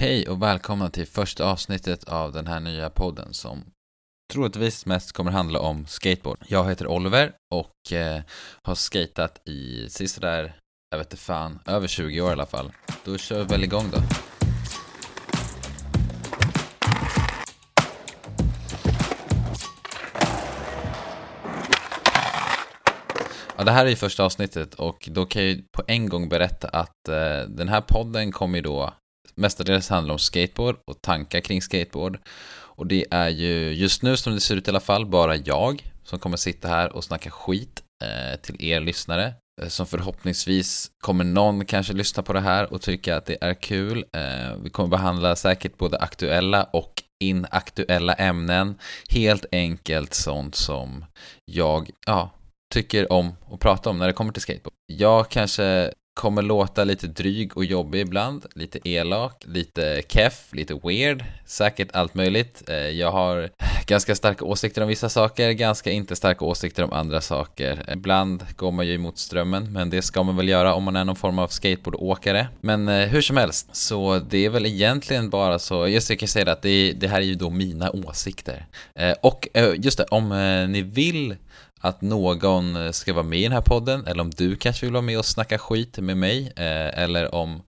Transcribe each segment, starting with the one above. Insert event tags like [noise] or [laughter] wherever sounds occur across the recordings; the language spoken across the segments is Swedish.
Hej och välkomna till första avsnittet av den här nya podden som troligtvis mest kommer handla om skateboard. Jag heter Oliver och eh, har skatat i sista där, jag vet inte fan, över 20 år i alla fall. Då kör vi väl igång då. Ja, det här är ju första avsnittet och då kan jag ju på en gång berätta att eh, den här podden kommer ju då mestadels handlar om skateboard och tankar kring skateboard. Och det är ju just nu som det ser ut i alla fall bara jag som kommer sitta här och snacka skit eh, till er lyssnare. Eh, som förhoppningsvis kommer någon kanske lyssna på det här och tycka att det är kul. Eh, vi kommer behandla säkert både aktuella och inaktuella ämnen. Helt enkelt sånt som jag, ja, tycker om att prata om när det kommer till skateboard. Jag kanske kommer låta lite dryg och jobbig ibland, lite elak, lite keff, lite weird, säkert allt möjligt. Eh, jag har ganska starka åsikter om vissa saker, ganska inte starka åsikter om andra saker. Ibland går man ju emot strömmen, men det ska man väl göra om man är någon form av skateboardåkare. Men eh, hur som helst, så det är väl egentligen bara så, just det, jag kan säga det att det, det här är ju då mina åsikter. Eh, och just det, om ni vill att någon eh, ska vara med i den här podden eller om du kanske vill vara med och snacka skit med mig eh, eller om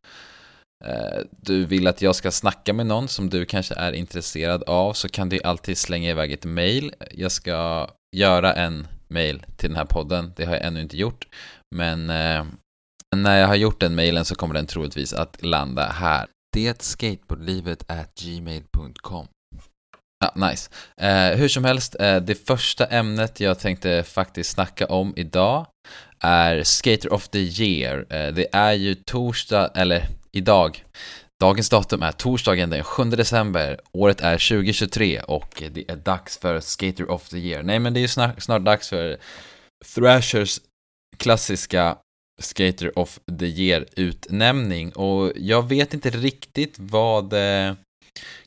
eh, du vill att jag ska snacka med någon som du kanske är intresserad av så kan du alltid slänga iväg ett mail. Jag ska göra en mail till den här podden, det har jag ännu inte gjort. Men när jag har gjort den mailen så kommer den troligtvis att landa här. Det skateboardlivet at gmail.com Ja, nice. Eh, hur som helst, eh, det första ämnet jag tänkte faktiskt snacka om idag är Skater of the Year. Eh, det är ju torsdag, eller idag. Dagens datum är torsdagen den 7 december, året är 2023 och det är dags för Skater of the Year. Nej men det är ju snart, snart dags för Thrashers klassiska Skater of the Year-utnämning och jag vet inte riktigt vad eh,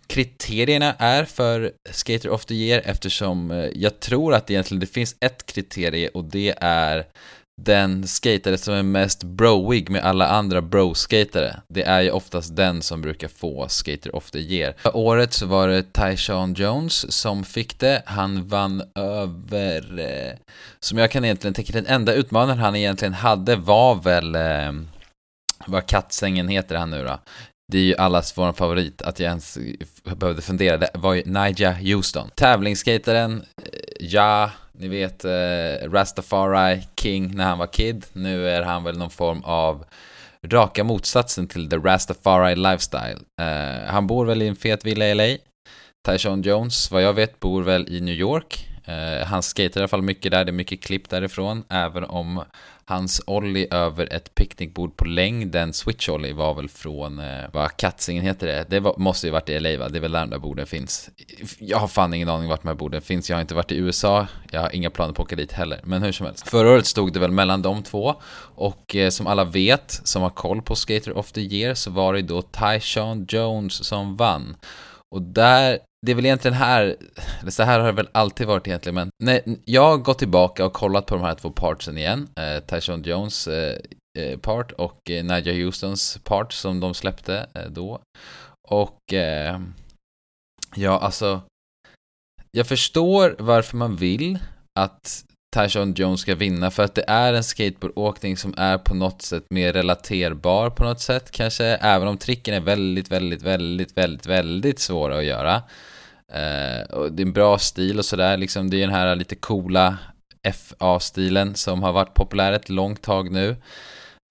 kriterierna är för Skater of the Year eftersom eh, jag tror att egentligen det finns ett kriterie och det är den skatare som är mest broig med alla andra bro-skatare. Det är ju oftast den som brukar få Skater of the Year. Förra året så var det Tyshawn Jones som fick det. Han vann över... Eh, som jag kan egentligen tänka, den enda utmanaren han egentligen hade var väl... Eh, vad kattsängen heter han nu då? Det är ju allas vår favorit, att jag ens behövde fundera, det var ju Nija Houston. Tävlingsskejtaren, eh, ja, ni vet eh, Rastafari King när han var kid. Nu är han väl någon form av raka motsatsen till the Rastafari lifestyle. Eh, han bor väl i en fet villa i LA. Tyson Jones, vad jag vet, bor väl i New York. Eh, han skater i alla fall mycket där, det är mycket klipp därifrån, även om Hans ollie över ett picknickbord på längden, switch ollie var väl från, eh, vad katsingen heter det? Det var, måste ju varit i LA va? Det är väl där de där borden finns. Jag har fan ingen aning vart de här borden finns, jag har inte varit i USA, jag har inga planer på att åka dit heller, men hur som helst. Förra året stod det väl mellan de två, och eh, som alla vet, som har koll på Skater of the Year, så var det då Tyshawn Jones som vann. Och där det är väl egentligen här, eller så här har det väl alltid varit egentligen, men när jag har gått tillbaka och kollat på de här två partsen igen, eh, Tyson Jones eh, eh part och eh, Nadia Houstons part som de släppte eh, då. Och eh, ja, alltså, jag förstår varför man vill att Tyson Jones ska vinna för att det är en skateboardåkning som är på något sätt mer relaterbar på något sätt kanske, även om tricken är väldigt, väldigt, väldigt, väldigt, väldigt svåra att göra. Eh, och det är en bra stil och sådär, liksom det är den här lite coola FA-stilen som har varit populär ett långt tag nu.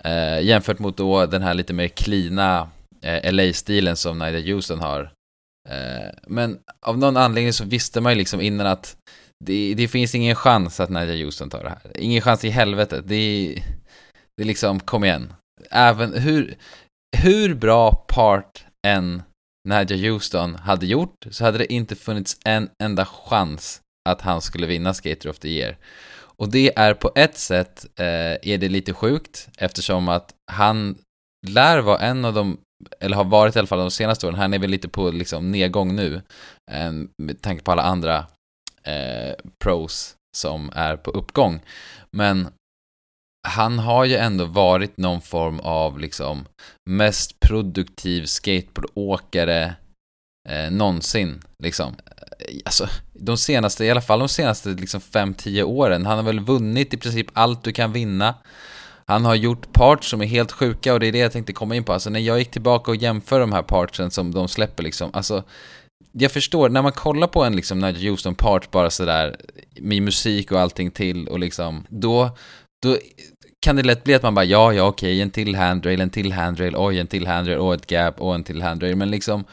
Eh, jämfört mot då den här lite mer klina eh, LA-stilen som Nida Houston har. Eh, men av någon anledning så visste man ju liksom innan att det, det finns ingen chans att Nida Houston tar det här. Ingen chans i helvetet. Det, det är liksom, kom igen. Även hur, hur bra part än Nadja Houston hade gjort så hade det inte funnits en enda chans att han skulle vinna Skater of the Year. Och det är på ett sätt eh, är det lite sjukt eftersom att han lär vara en av de, eller har varit i alla fall de senaste åren, han är väl lite på liksom nedgång nu eh, med tanke på alla andra eh, pros som är på uppgång. Men han har ju ändå varit någon form av liksom mest produktiv skateboardåkare eh, någonsin. Liksom. Eh, alltså, de senaste, i alla fall de senaste liksom 5-10 åren. Han har väl vunnit i princip allt du kan vinna. Han har gjort parts som är helt sjuka och det är det jag tänkte komma in på. Alltså när jag gick tillbaka och jämför de här partsen som de släpper liksom. Alltså, jag förstår, när man kollar på en liksom Nigel Houston part bara sådär med musik och allting till och liksom då, då kan det lätt bli att man bara ja, ja okej, en till handrail, en till handrail, oj, en till handrail, och ett gap, och en till handrail, men liksom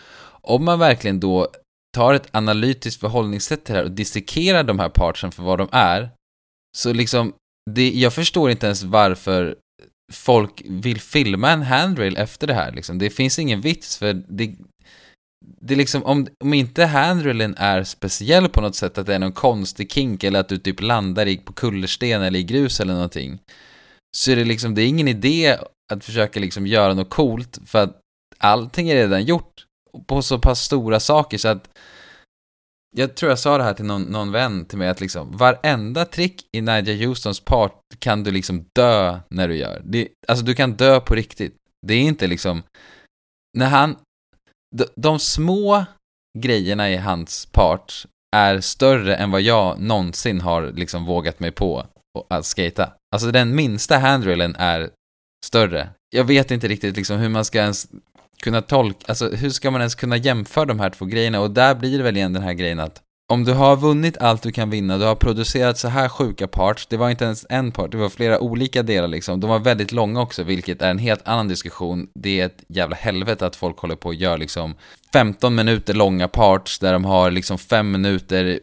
om man verkligen då tar ett analytiskt förhållningssätt till det här och dissekerar de här partsen för vad de är, så liksom, det, jag förstår inte ens varför folk vill filma en handrail efter det här liksom. Det finns ingen vits för det, det är liksom, om, om inte handrailen är speciell på något sätt, att det är någon konstig kink eller att du typ landar i, på kullersten eller i grus eller någonting, så är det liksom, det är ingen idé att försöka liksom göra något coolt för att allting är redan gjort på så pass stora saker så att jag tror jag sa det här till någon, någon vän till mig att liksom varenda trick i Nigel Houstons part kan du liksom dö när du gör. Det, alltså du kan dö på riktigt. Det är inte liksom, när han, de, de små grejerna i hans part är större än vad jag någonsin har liksom vågat mig på att skata. Alltså den minsta handrailen är större. Jag vet inte riktigt liksom hur man ska ens kunna tolka, alltså hur ska man ens kunna jämföra de här två grejerna? Och där blir det väl igen den här grejen att om du har vunnit allt du kan vinna, du har producerat så här sjuka parts, det var inte ens en part, det var flera olika delar liksom, de var väldigt långa också, vilket är en helt annan diskussion. Det är ett jävla helvete att folk håller på och gör liksom 15 minuter långa parts där de har liksom 5 minuter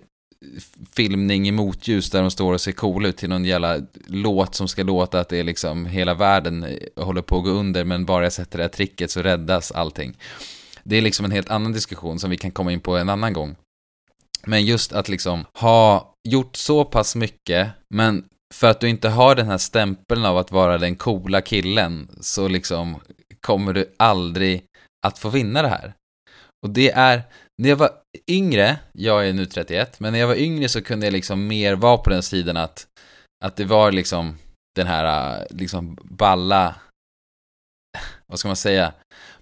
filmning i motljus där de står och ser coola ut till någon jävla låt som ska låta att det är liksom hela världen håller på att gå under men bara jag sätter det här tricket så räddas allting. Det är liksom en helt annan diskussion som vi kan komma in på en annan gång. Men just att liksom ha gjort så pass mycket men för att du inte har den här stämpeln av att vara den coola killen så liksom kommer du aldrig att få vinna det här. Och det är, när jag var yngre, jag är nu 31, men när jag var yngre så kunde jag liksom mer vara på den sidan att, att det var liksom den här liksom balla, vad ska man säga,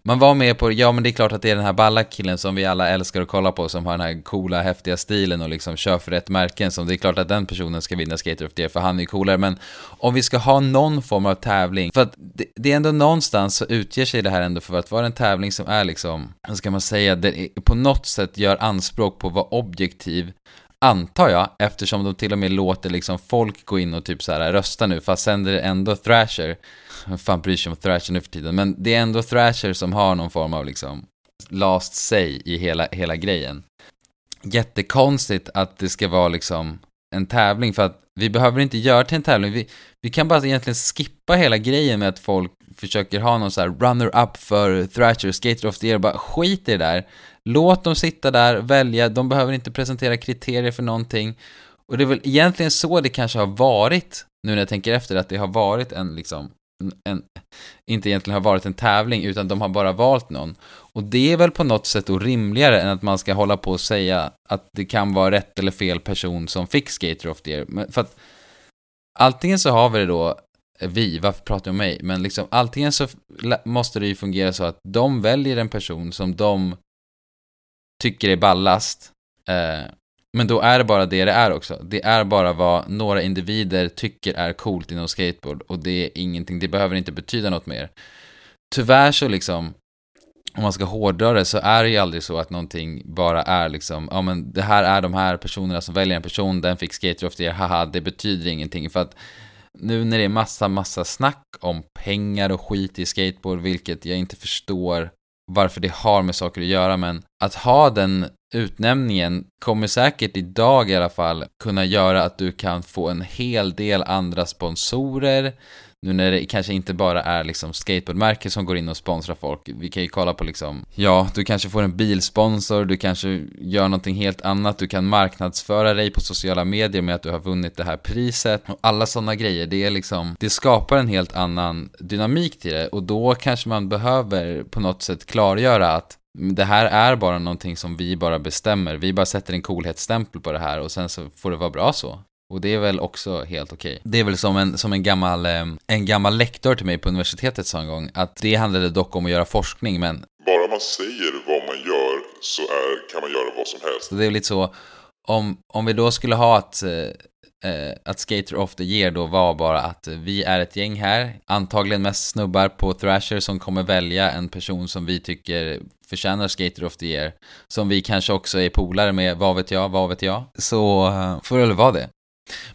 man var med på, ja men det är klart att det är den här balla killen som vi alla älskar att kolla på, som har den här coola, häftiga stilen och liksom kör för rätt märken, som det är klart att den personen ska vinna Skater of the Year, för han är ju coolare, men om vi ska ha någon form av tävling, för att det, det, är ändå någonstans så utger sig det här ändå för att vara en tävling som är liksom, vad ska man säga, det på något sätt gör anspråk på att vara objektiv, Antar jag, eftersom de till och med låter liksom folk gå in och typ så här rösta nu, fast sen är det ändå Thrasher. Vem fan bryr sig om Thrasher nu för tiden? Men det är ändå Thrasher som har någon form av liksom last say i hela, hela grejen. Jättekonstigt att det ska vara liksom en tävling för att vi behöver inte göra till en tävling. Vi, vi kan bara egentligen skippa hela grejen med att folk försöker ha någon så här runner-up för Thrasher, Skater of the Year, bara skit i det där. Låt dem sitta där, välja, de behöver inte presentera kriterier för någonting. Och det är väl egentligen så det kanske har varit, nu när jag tänker efter, att det har varit en liksom, en, inte egentligen har varit en tävling, utan de har bara valt någon. Och det är väl på något sätt då rimligare än att man ska hålla på och säga att det kan vara rätt eller fel person som fick Skater of the Year. Men för att antingen så har vi det då eh, vi, varför pratar jag om mig? Men liksom antingen så måste det ju fungera så att de väljer en person som de tycker är ballast. Eh, men då är det bara det det är också. Det är bara vad några individer tycker är coolt inom skateboard och det är ingenting, det behöver inte betyda något mer. Tyvärr så liksom, om man ska hårdra det så är det ju aldrig så att någonting bara är liksom, ja men det här är de här personerna som väljer en person, den fick skater of the year, haha, det betyder ingenting. För att nu när det är massa, massa snack om pengar och skit i skateboard, vilket jag inte förstår varför det har med saker att göra, men att ha den utnämningen kommer säkert idag i alla fall kunna göra att du kan få en hel del andra sponsorer, nu när det kanske inte bara är liksom skateboardmärken som går in och sponsrar folk. Vi kan ju kolla på liksom, ja, du kanske får en bilsponsor, du kanske gör någonting helt annat, du kan marknadsföra dig på sociala medier med att du har vunnit det här priset. Och alla sådana grejer, det är liksom, det skapar en helt annan dynamik till det och då kanske man behöver på något sätt klargöra att det här är bara någonting som vi bara bestämmer. Vi bara sätter en coolhetsstämpel på det här och sen så får det vara bra så. Och det är väl också helt okej. Okay. Det är väl som en, som en gammal, eh, en gammal lektor till mig på universitetet sa en gång, att det handlade dock om att göra forskning, men... Bara man säger vad man gör så är, kan man göra vad som helst. Så det är lite så, om, om vi då skulle ha att, eh, att Skater of the Year då var bara att vi är ett gäng här, antagligen mest snubbar på Thrasher som kommer välja en person som vi tycker förtjänar Skater of the Year, som vi kanske också är polare med, vad vet jag, vad vet jag, så uh, får det väl vara det.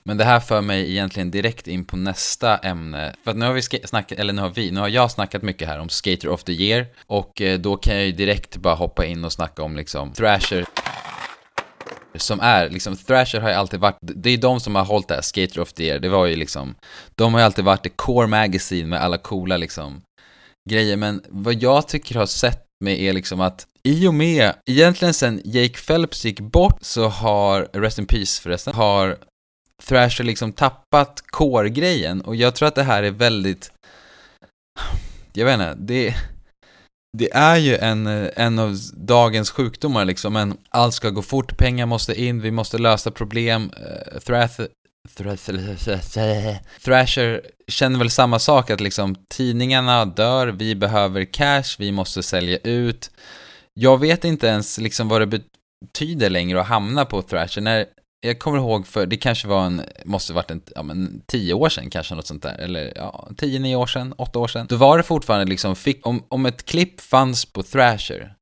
Men det här för mig egentligen direkt in på nästa ämne. För att nu har vi snackat, eller nu har vi, nu har jag snackat mycket här om Skater of the Year. Och eh, då kan jag ju direkt bara hoppa in och snacka om liksom Thrasher som är, liksom, Thrasher har ju alltid varit, det är de som har hållit det här, Skater of the Year, det var ju liksom, de har ju alltid varit det core magazine med alla coola liksom grejer, men vad jag tycker har sett med är liksom att i och med, egentligen sen Jake Phelps gick bort så har, Rest in Peace förresten, har Thrasher liksom tappat core-grejen och jag tror att det här är väldigt, jag vet inte, det, det är ju en, en av dagens sjukdomar liksom, men allt ska gå fort, pengar måste in, vi måste lösa problem, uh, Thrath, Thrasher känner väl samma sak, att liksom tidningarna dör, vi behöver cash, vi måste sälja ut. Jag vet inte ens liksom vad det betyder längre att hamna på Thrasher. När, jag kommer ihåg för, det kanske var en, måste varit en, ja men tio år sedan kanske något sånt där, eller ja, tio, nio år sedan, åtta år sedan. Då var det fortfarande liksom, fick, om, om ett klipp fanns på Thrasher,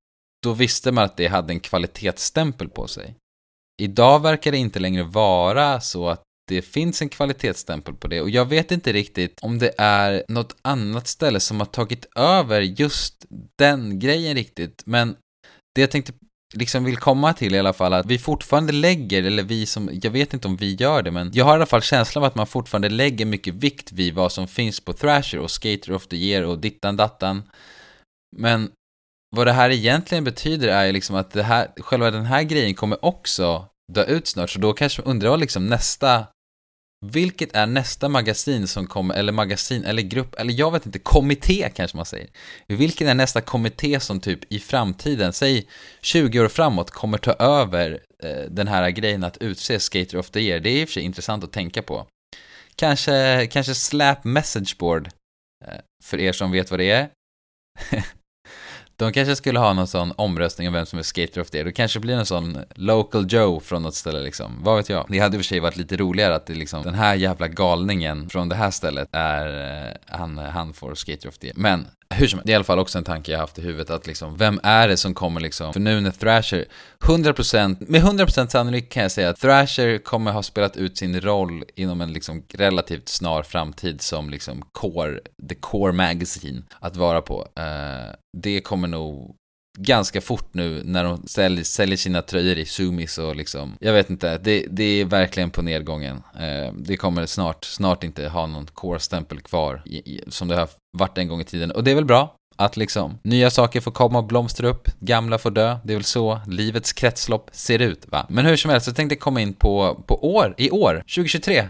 då visste man att det hade en kvalitetsstämpel på sig. Idag verkar det inte längre vara så att det finns en kvalitetsstämpel på det och jag vet inte riktigt om det är något annat ställe som har tagit över just den grejen riktigt, men det jag tänkte liksom vill komma till i alla fall att vi fortfarande lägger, eller vi som, jag vet inte om vi gör det, men jag har i alla fall känslan av att man fortfarande lägger mycket vikt vid vad som finns på Thrasher och Skater of the Year och dittan dattan. Men vad det här egentligen betyder är ju liksom att det här, själva den här grejen kommer också dö ut snart, så då kanske man undrar vad liksom nästa vilket är nästa magasin som kommer, eller magasin, eller grupp, eller jag vet inte, kommitté kanske man säger. Vilken är nästa kommitté som typ i framtiden, säg 20 år framåt, kommer ta över eh, den här grejen att utse Skater of the Year? Det är i och för sig intressant att tänka på. Kanske, kanske Slap Message Board, eh, för er som vet vad det är. [laughs] De kanske skulle ha någon sån omröstning om vem som är skater of the year. Det kanske blir en sån local Joe från något ställe liksom. Vad vet jag. Det hade i och för sig varit lite roligare att det liksom, den här jävla galningen från det här stället är, eh, han, han får skater of the year. Men hur som det är i alla fall också en tanke jag haft i huvudet att liksom, vem är det som kommer liksom, för nu när Thrasher, 100%, med 100% sannolikhet kan jag säga att Thrasher kommer ha spelat ut sin roll inom en liksom relativt snar framtid som liksom core, the core magazine att vara på. Uh, det kommer nog ganska fort nu när de sälj, säljer sina tröjor i Sumis och liksom, jag vet inte, det, det är verkligen på nedgången. Eh, det kommer snart, snart inte ha någon core-stämpel kvar i, i, som det har varit en gång i tiden. Och det är väl bra att liksom nya saker får komma och blomstra upp, gamla får dö. Det är väl så livets kretslopp ser ut, va? Men hur som helst så tänkte jag komma in på, på år, i år, 2023.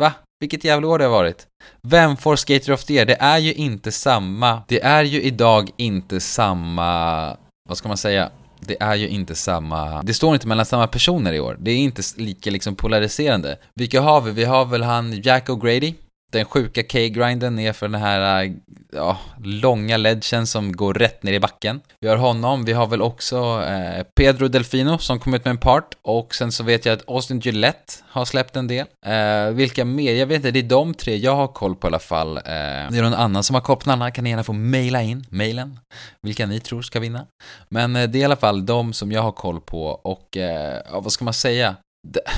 Va? Vilket jävla år det har varit. Vem får Skater of the Year? Det är ju inte samma, det är ju idag inte samma, vad ska man säga? Det är ju inte samma, det står inte mellan samma personer i år. Det är inte lika liksom polariserande. Vilka har vi? Vi har väl han Jack O'Grady, den sjuka K-grinden är för den här äh, ja, långa ledgen som går rätt ner i backen. Vi har honom, vi har väl också eh, Pedro Delfino som kom ut med en part och sen så vet jag att Austin Gillette har släppt en del. Eh, vilka mer? Jag vet inte, det är de tre jag har koll på i alla fall. Eh, det är någon annan som har koll på någon annan kan ni gärna få mejla in, mejlen, vilka ni tror ska vinna. Men det är i alla fall de som jag har koll på och ja, vad ska man säga?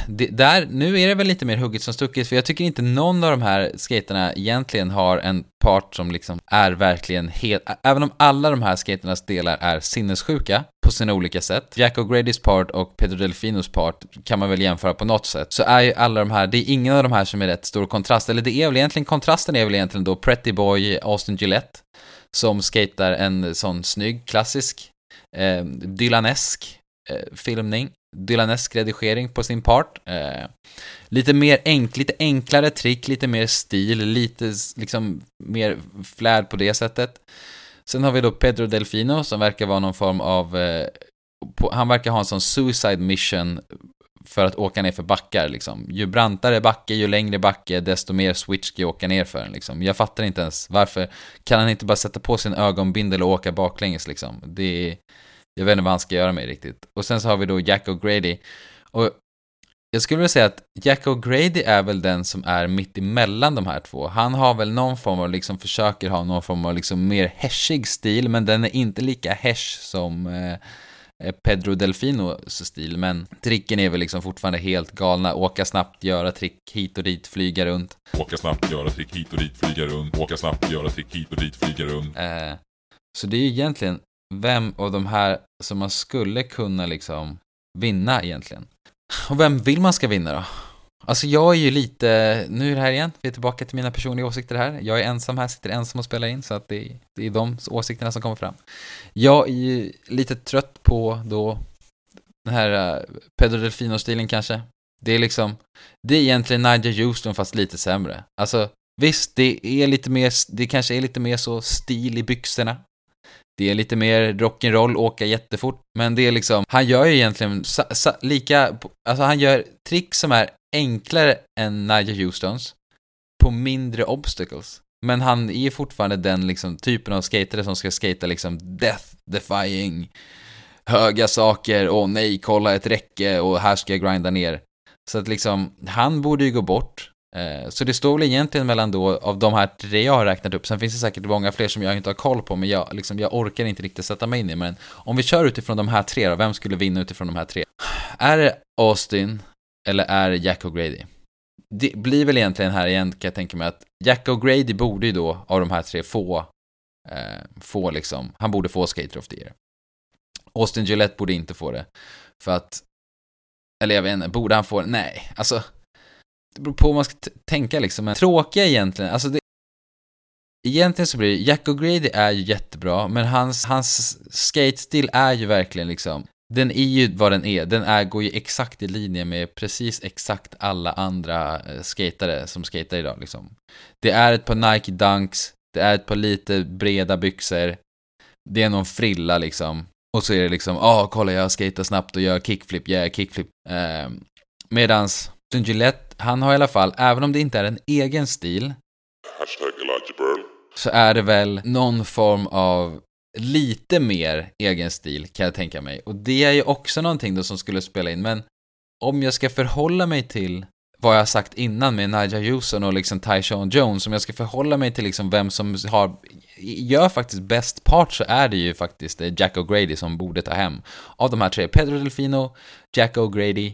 Där, nu är det väl lite mer hugget som stucket, för jag tycker inte någon av de här skaterna egentligen har en part som liksom är verkligen helt, även om alla de här skaternas delar är sinnessjuka på sina olika sätt, Jack O'Gradys part och Pedro Delfinos part kan man väl jämföra på något sätt, så är ju alla de här, det är ingen av de här som är rätt stor kontrast, eller det är väl egentligen, kontrasten är väl egentligen då Pretty Boy, Austin Gillette, som skater en sån snygg, klassisk, eh, Dylanesk eh, filmning Dylanesk redigering på sin part. Eh, lite mer enk, lite enklare trick, lite mer stil, lite liksom mer flärd på det sättet. Sen har vi då Pedro Delfino som verkar vara någon form av, eh, på, han verkar ha en sån suicide mission för att åka ner för backar liksom. Ju brantare backe, ju längre backe, desto mer switch ska jag åka ner för liksom. Jag fattar inte ens varför kan han inte bara sätta på sin ögonbindel och åka baklänges liksom. Det är, jag vet inte vad han ska göra med riktigt. Och sen så har vi då Jack O'Grady. Och jag skulle vilja säga att Jack O'Grady är väl den som är mitt emellan de här två. Han har väl någon form av, liksom försöker ha någon form av liksom mer häschig stil, men den är inte lika häsch som eh, eh, Pedro Delfinos stil, men tricken är väl liksom fortfarande helt galna. Åka snabbt, göra trick hit och dit, flyga runt. Åka snabbt, göra trick hit och dit, flyga runt. Åka snabbt, göra trick hit och dit, flyga runt. Eh, så det är ju egentligen vem av de här som man skulle kunna liksom vinna egentligen. Och vem vill man ska vinna då? Alltså jag är ju lite, nu är det här igen, vi är tillbaka till mina personliga åsikter här. Jag är ensam här, sitter ensam och spelar in, så att det, det är de åsikterna som kommer fram. Jag är ju lite trött på då den här eh, Pedro Delfino-stilen kanske. Det är liksom, det är egentligen Nigel Houston fast lite sämre. Alltså visst, det är lite mer, det kanske är lite mer så stil i byxorna. Det är lite mer rock'n'roll, åka jättefort, men det är liksom, han gör ju egentligen sa, sa, lika, alltså han gör trick som är enklare än Nigel Houstons på mindre obstacles. Men han är fortfarande den liksom typen av skatare som ska skata liksom death defying höga saker och nej, kolla ett räcke och här ska jag grinda ner. Så att liksom, han borde ju gå bort. Eh, så det står väl egentligen mellan då, av de här tre jag har räknat upp, sen finns det säkert många fler som jag inte har koll på, men jag, liksom, jag orkar inte riktigt sätta mig in i. Men om vi kör utifrån de här tre då, vem skulle vinna utifrån de här tre? Är det Austin eller är det Jack O'Grady? Det blir väl egentligen här igen, kan jag tänka mig, att Jack O'Grady borde ju då, av de här tre, få, eh, få liksom, han borde få Skater of the Year. Austin Gillette borde inte få det, för att, eller jag vet inte, borde han få det? Nej, alltså det beror på hur man ska tänka liksom. Men tråkiga egentligen, alltså det, Egentligen så blir det, Jack O'Grady är ju jättebra, men hans, hans skate-stil är ju verkligen liksom, den är ju vad den är, den är, går ju exakt i linje med precis exakt alla andra eh, skatare som skater idag liksom. Det är ett par Nike Dunks, det är ett par lite breda byxor, det är någon frilla liksom, och så är det liksom, ah kolla jag skater snabbt och gör kickflip, yeah kickflip. Eh, medans Gillette, han har i alla fall, även om det inte är en egen stil, så är det väl någon form av lite mer egen stil kan jag tänka mig. Och det är ju också någonting då som skulle spela in, men om jag ska förhålla mig till vad jag har sagt innan med Nigel Houston och liksom Tyshawn Jones, om jag ska förhålla mig till liksom vem som har, gör faktiskt bäst part så är det ju faktiskt Jack O'Grady som borde ta hem. Av de här tre, Pedro Delfino, Jack O'Grady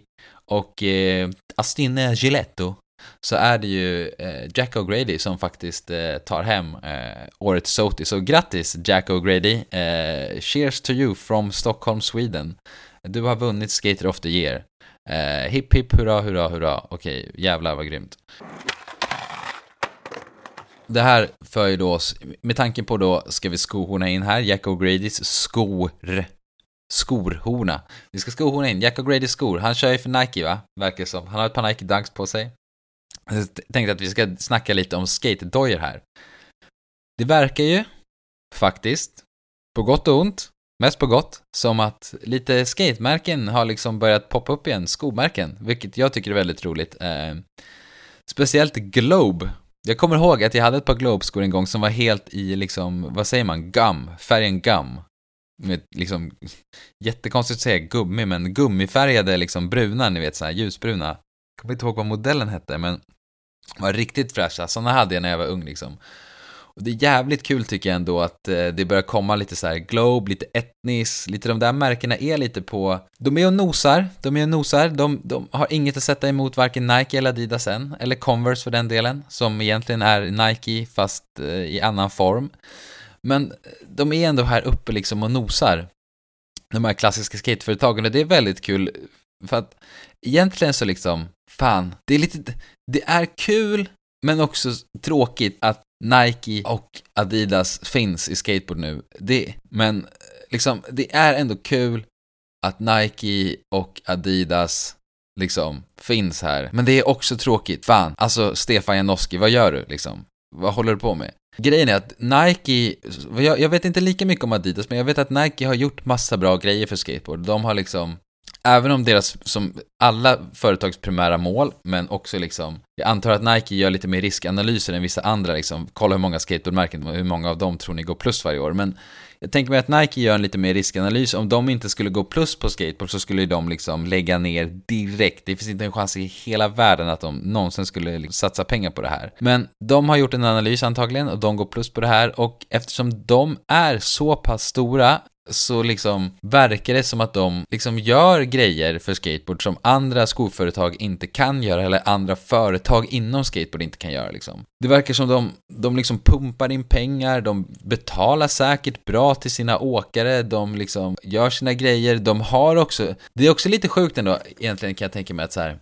och eh, Astine Giletto så är det ju eh, Jack O'Grady som faktiskt eh, tar hem eh, årets SOTI. Så grattis Jack O'Grady! Eh, cheers to you from Stockholm, Sweden. Du har vunnit Skater of the Year. Eh, hipp hipp hurra hurra hurra. Okej, jävlar vad grymt. Det här för ju då oss, med tanke på då ska vi skohorna in här, Jack O'Gradys skor. Skorhorna. Vi ska skohorna in, Jack O'Grady skor. Han kör ju för Nike va? Verkar som. Han har ett par Nike Dunks på sig. Jag tänkte att vi ska snacka lite om skate-dojor här. Det verkar ju, faktiskt, på gott och ont, mest på gott, som att lite skatemärken har liksom börjat poppa upp igen, skomärken, vilket jag tycker är väldigt roligt. Eh, speciellt Globe. Jag kommer ihåg att jag hade ett par Globe-skor en gång som var helt i liksom, vad säger man, gum, färgen gum. Med liksom, jättekonstigt att säga gummi, men gummifärgade liksom bruna, ni vet så här ljusbruna. Jag kommer inte ihåg vad modellen hette, men var riktigt fräscha. Sådana hade jag när jag var ung liksom. Och det är jävligt kul tycker jag ändå att eh, det börjar komma lite så här Globe, lite Etnis, lite de där märkena är lite på, de är och nosar, de är och nosar, de, de har inget att sätta emot varken Nike eller Adidas än, eller Converse för den delen, som egentligen är Nike fast eh, i annan form. Men de är ändå här uppe liksom och nosar, de här klassiska skateföretagen, och det är väldigt kul, för att egentligen så liksom, fan, det är lite, det är kul, men också tråkigt att Nike och Adidas finns i skateboard nu. Det, men liksom, det är ändå kul att Nike och Adidas liksom finns här. Men det är också tråkigt. Fan, alltså Stefan Janoski, vad gör du liksom? Vad håller du på med? Grejen är att Nike, jag, jag vet inte lika mycket om Adidas, men jag vet att Nike har gjort massa bra grejer för skateboard. De har liksom även om deras, som alla företags primära mål, men också liksom, jag antar att Nike gör lite mer riskanalyser än vissa andra liksom, kolla hur många skateboardmärken, hur många av dem tror ni går plus varje år, men jag tänker mig att Nike gör en lite mer riskanalys. Om de inte skulle gå plus på skateboard så skulle de liksom lägga ner direkt. Det finns inte en chans i hela världen att de någonsin skulle liksom satsa pengar på det här. Men de har gjort en analys antagligen och de går plus på det här och eftersom de är så pass stora så liksom verkar det som att de liksom gör grejer för skateboard som andra skoföretag inte kan göra eller andra företag inom skateboard inte kan göra liksom. Det verkar som de, de liksom pumpar in pengar, de betalar säkert bra till sina åkare, de liksom gör sina grejer, de har också, det är också lite sjukt ändå egentligen kan jag tänka mig att så här,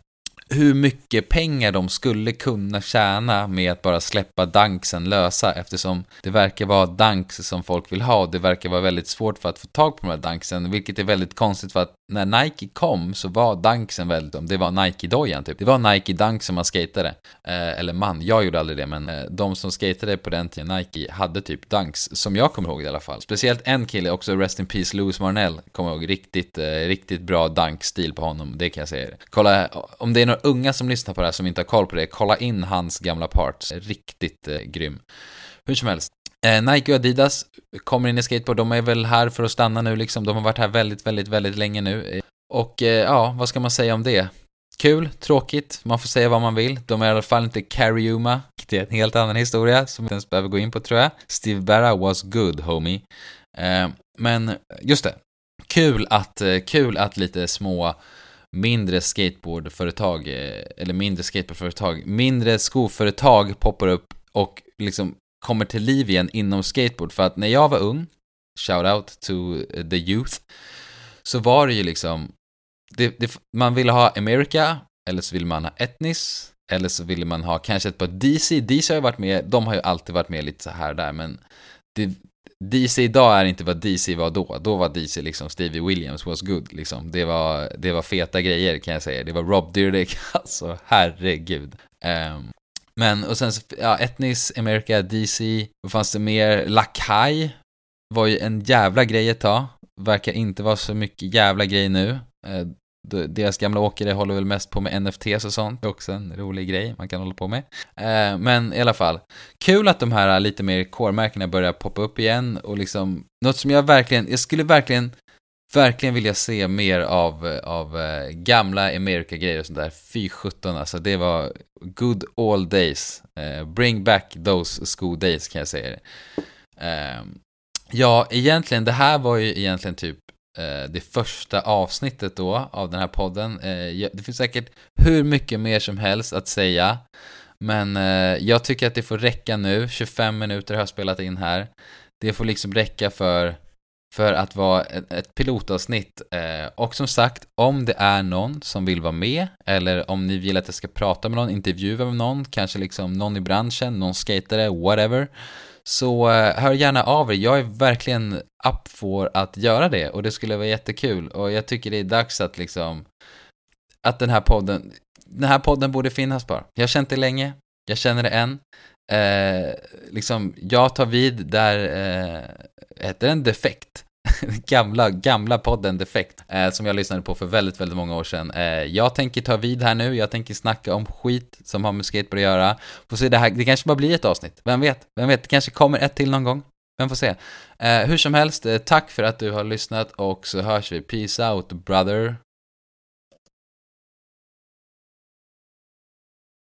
hur mycket pengar de skulle kunna tjäna med att bara släppa danksen lösa eftersom det verkar vara danks som folk vill ha. Och det verkar vara väldigt svårt för att få tag på de här danksen vilket är väldigt konstigt för att när Nike kom så var danksen väldigt, det var Nike-dojan typ. Det var Nike Dunk som man skatade. Eh, eller man, jag gjorde aldrig det men eh, de som skatade på den tiden, Nike, hade typ dunks som jag kommer ihåg i alla fall. Speciellt en kille, också Rest in Peace, Louis Marnell, kommer ihåg riktigt, eh, riktigt bra dunk-stil på honom, det kan jag säga. Kolla, om det är några unga som lyssnar på det här som inte har koll på det, kolla in hans gamla parts. Riktigt eh, grym. Hur som helst. Eh, Nike och Adidas kommer in i skateboard, de är väl här för att stanna nu liksom. De har varit här väldigt, väldigt, väldigt länge nu. Och eh, ja, vad ska man säga om det? Kul, tråkigt, man får säga vad man vill. De är i alla fall inte Cariuma, det är en helt annan historia som vi inte ens behöver gå in på tror jag. Steve Barra was good, homie. Eh, men just det, kul att, eh, kul att lite små mindre skateboardföretag, eh, eller mindre skateboardföretag, mindre skoföretag poppar upp och liksom kommer till liv igen inom skateboard. För att när jag var ung, shout out to the youth, så var det ju liksom, det, det, man ville ha America, eller så ville man ha Etnis, eller så ville man ha kanske ett par DC. DC har ju varit med, de har ju alltid varit med lite så här där, men det, DC idag är inte vad DC var då. Då var DC liksom Stevie Williams was good liksom. Det var, det var feta grejer kan jag säga. Det var Rob Dyrdek, [laughs] alltså herregud. Um, men och sen så, ja, Etnis, America, DC, vad fanns det mer? Lakai var ju en jävla grej ett tag. Verkar inte vara så mycket jävla grej nu. Eh, deras gamla åkare håller väl mest på med NFTs och sånt. Det är också en rolig grej man kan hålla på med. Eh, men i alla fall, kul att de här lite mer core-märkena börjar poppa upp igen och liksom något som jag verkligen, jag skulle verkligen verkligen vilja se mer av, av eh, gamla America-grejer och sånt där. Fy sjutton alltså, det var good all days. Uh, bring back those school days kan jag säga. Uh, ja, egentligen, det här var ju egentligen typ eh, det första avsnittet då av den här podden. Det finns säkert hur mycket mer som helst att säga. Men jag tycker att det får räcka nu. 25 minuter har jag spelat in här. Det får liksom räcka för, för att vara ett, pilotavsnitt. Eh, och som sagt, om det är någon som vill vara med eller om ni vill att jag ska prata med någon, intervjua med någon, kanske liksom någon i branschen, någon skatare, whatever så eh, hör gärna av er, jag är verkligen up för att göra det och det skulle vara jättekul och jag tycker det är dags att liksom att den här podden, den här podden borde finnas bara. Jag har känt det länge, jag känner det än. Eh, liksom, jag tar vid där, eh, heter den defekt? [laughs] gamla, gamla podden Defekt, eh, som jag lyssnade på för väldigt, väldigt många år sedan. Eh, jag tänker ta vid här nu, jag tänker snacka om skit som har med skateboard att göra. Får se, det här, det kanske bara blir ett avsnitt, vem vet? Vem vet, det kanske kommer ett till någon gång. Vem får se. Eh, hur som helst, eh, tack för att du har lyssnat och så hörs vi. Peace out brother.